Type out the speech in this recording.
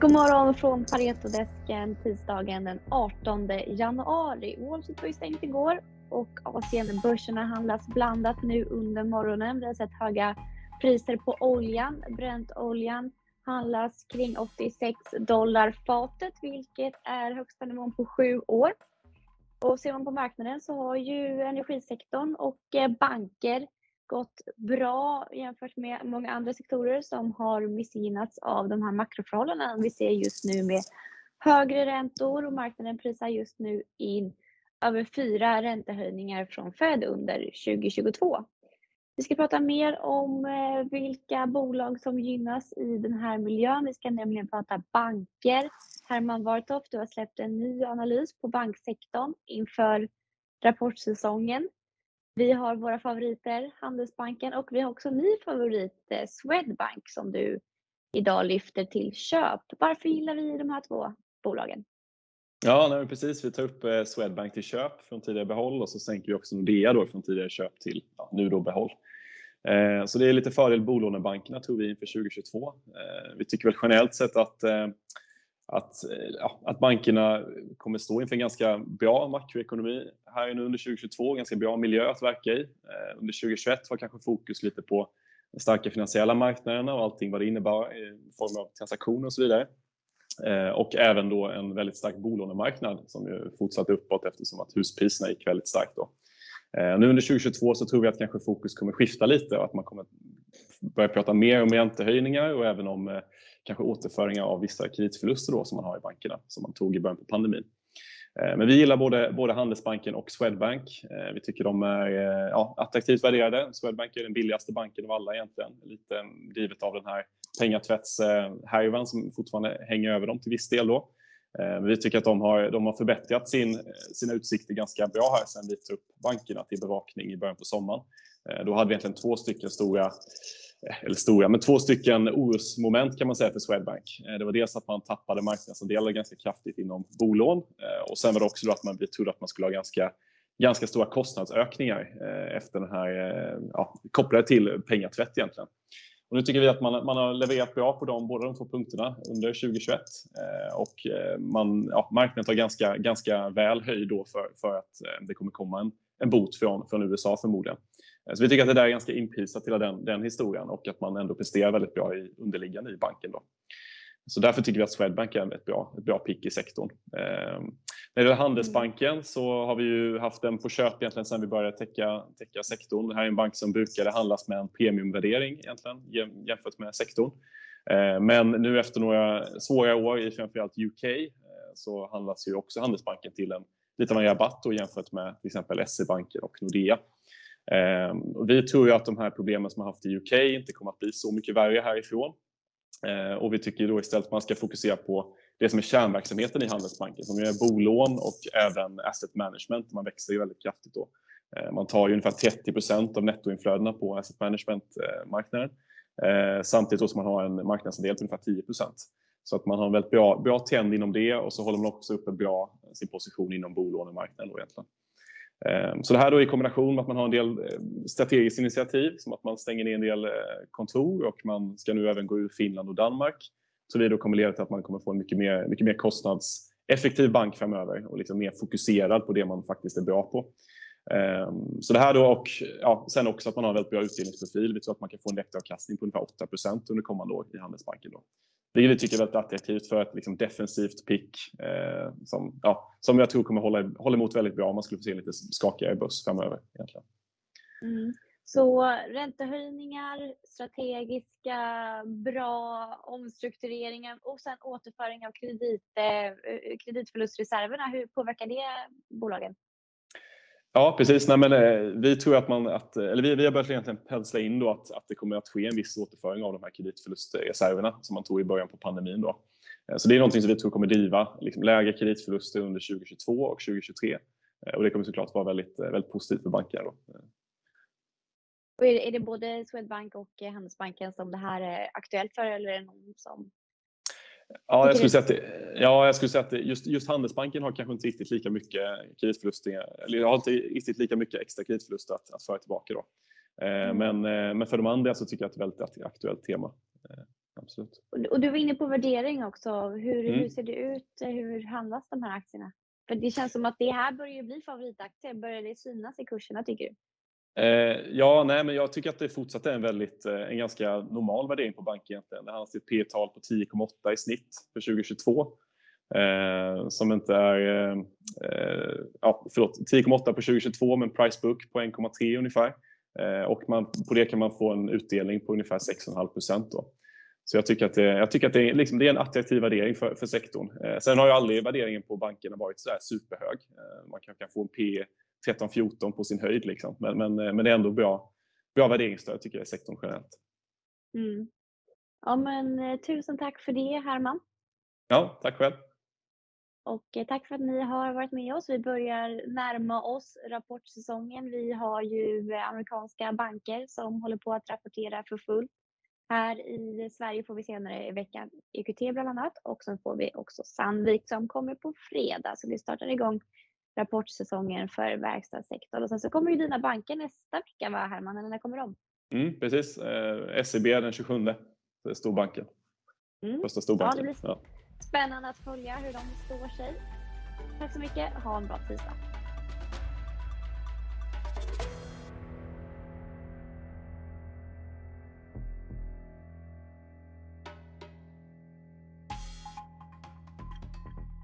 God morgon från Paretodesken tisdagen den 18 januari. Wall Street var ju stängt igår och Asienbörserna handlas blandat nu under morgonen. Vi har sett höga priser på oljan. Brentoljan handlas kring 86 dollar fatet, vilket är högsta nivån på sju år. Och ser man på marknaden så har ju energisektorn och eh, banker gått bra jämfört med många andra sektorer som har missgynnats av de här makroförhållandena vi ser just nu med högre räntor och marknaden prisar just nu in över fyra räntehöjningar från Fed under 2022. Vi ska prata mer om eh, vilka bolag som gynnas i den här miljön. Vi ska nämligen prata banker. Herman Wartoft, du har släppt en ny analys på banksektorn inför rapportsäsongen. Vi har våra favoriter, Handelsbanken och vi har också en ny favorit, eh, Swedbank, som du idag lyfter till köp. Varför gillar vi de här två bolagen? Ja, nej, precis. Vi tar upp eh, Swedbank till köp från tidigare behåll och så sänker vi också Nordea då från tidigare köp till ja, nu då behåll. Eh, så det är lite fördel bolånebankerna tror vi inför 2022. Eh, vi tycker väl generellt sett att eh, att, eh, ja, att bankerna kommer stå inför en ganska bra makroekonomi här nu under 2022, ganska bra miljö att verka i. Eh, under 2021 var kanske fokus lite på de starka finansiella marknaderna och allting vad det innebar i form av transaktioner och så vidare. Eh, och även då en väldigt stark bolånemarknad som ju fortsatte uppåt eftersom att huspriserna gick väldigt starkt då. Eh, nu under 2022 så tror vi att kanske fokus kommer skifta lite och att man kommer börja prata mer om räntehöjningar och även om eh, kanske återföringar av vissa kreditförluster då som man har i bankerna som man tog i början på pandemin. Eh, men vi gillar både, både Handelsbanken och Swedbank. Vi tycker de är ja, attraktivt värderade. Swedbank är den billigaste banken av alla egentligen, lite drivet av den här pengatvättshärvan som fortfarande hänger över dem till viss del. Då. Eh, men vi tycker att de har, de har förbättrat sin, sina utsikter ganska bra här sen vi tog upp bankerna till bevakning i början på sommaren. Eh, då hade vi egentligen två stycken stora eh, eller stora, men två stycken orosmoment kan man säga för Swedbank. Det var dels att man tappade marknadsandelar ganska kraftigt inom bolån och sen var det också då att man trodde att man skulle ha ganska, ganska stora kostnadsökningar efter den här, ja, kopplade till pengatvätt egentligen. Och nu tycker vi att man, man har levererat bra på dem, båda de två punkterna under 2021 eh, och eh, man, ja, marknaden tar ganska, ganska väl höjd då för, för att eh, det kommer komma en, en bot från, från USA förmodligen. Så vi tycker att det där är ganska inprisat hela den, den historien och att man ändå presterar väldigt bra i underliggande i banken. Då. Så därför tycker vi att Swedbank är ett bra, ett bra pick i sektorn. Eh, när det gäller Handelsbanken så har vi ju haft den på köp egentligen sedan vi började täcka, täcka sektorn. Det här är en bank som brukade handlas med en premiumvärdering egentligen jämfört med sektorn. Eh, men nu efter några svåra år i framförallt UK eh, så handlas ju också Handelsbanken till en lite av en rabatt jämfört med till exempel SE-banken och Nordea. Ehm, vi tror ju att de här problemen som man haft i UK inte kommer att bli så mycket värre härifrån. Eh, och vi tycker då istället att man ska fokusera på det som är kärnverksamheten i Handelsbanken som är bolån och även asset management. Man växer ju väldigt kraftigt då. Eh, man tar ju ungefär 30% av nettoinflödena på asset management-marknaden eh, samtidigt som man har en marknadsandel på ungefär 10% Så att man har en väldigt bra, bra trend inom det och så håller man också uppe bra sin position inom bolånemarknaden. Då egentligen. Ehm, så det här då i kombination med att man har en del eh, strategiska initiativ som att man stänger ner en del eh, kontor och man ska nu även gå ur Finland och Danmark. Så det då kommer leda till att man kommer få en mycket mer, mycket mer kostnadseffektiv bank framöver och liksom mer fokuserad på det man faktiskt är bra på. Ehm, så det här då och ja, sen också att man har en väldigt bra utdelningsprofil. Vi tror att man kan få en direktavkastning på ungefär 8 under kommande år i Handelsbanken. Då. Vilket vi tycker är väldigt attraktivt för ett liksom, defensivt pick eh, som, ja, som jag tror kommer hålla, hålla emot väldigt bra om man skulle få se en lite skakigare börs framöver. Egentligen. Mm. Så räntehöjningar, strategiska, bra omstruktureringar och sen återföring av kredit, eh, kreditförlustreserverna. Hur påverkar det bolagen? Ja, precis. Nej, men, eh, vi tror att man, att, eh, eller vi, vi har börjat egentligen pensla in då att, att det kommer att ske en viss återföring av de här kreditförlustreserverna eh, som man tog i början på pandemin. Då. Eh, så det är någonting som vi tror kommer driva liksom, lägre kreditförluster under 2022 och 2023. Eh, och det kommer såklart vara väldigt, eh, väldigt positivt för bankerna. Då. Och är, det, är det både Swedbank och Handelsbanken som det här är aktuellt för eller är det någon som Ja, jag skulle säga att, det, ja, jag skulle säga att det, just, just Handelsbanken har kanske inte riktigt lika mycket kreditförluster, eller har inte riktigt lika mycket extra kreditförluster att, att föra tillbaka. Då. Eh, mm. Men, eh, men för de andra så tycker jag att det är ett väldigt aktuellt tema. Eh, absolut. Och du var inne på värdering också. Hur, mm. hur ser det ut? Hur handlas de här aktierna? För det känns som att det här börjar bli favoritaktier. Börjar det synas i kurserna tycker du? Eh, ja, nej, men jag tycker att det fortsatt är en, väldigt, eh, en ganska normal värdering på banker egentligen. Det handlar om ett P-tal på 10,8 i snitt för 2022. Eh, som inte är, eh, eh ja, förlåt, 10,8 på 2022 med en price book på 1,3 ungefär. Eh, och man, på det kan man få en utdelning på ungefär 6,5 procent. Så jag tycker att det, jag tycker att det, är, liksom, det är en attraktiv värdering för, för sektorn. Eh, sen har ju aldrig värderingen på bankerna varit så superhög. Eh, man kan, kan få en P 13-14 på sin höjd. Liksom. Men, men, men det är ändå bra, bra värderingsstöd tycker jag i sektorn generellt. Mm. Ja, men, tusen tack för det Herman. Ja, tack själv. Och eh, tack för att ni har varit med oss. Vi börjar närma oss rapportsäsongen. Vi har ju eh, amerikanska banker som håller på att rapportera för fullt. Här i Sverige får vi senare i veckan EQT bland annat och sen får vi också Sandvik som kommer på fredag. Så det startar igång rapportsäsongen för verkstadssektorn. Och sen så kommer ju dina banker nästa vecka va Herman, eller när kommer de? Mm, precis, eh, SEB den 27, det är storbanken. Mm. Första storbanken. Ja, det blir... Ja. Spännande att följa hur de står sig. Tack så mycket. Ha en bra tisdag.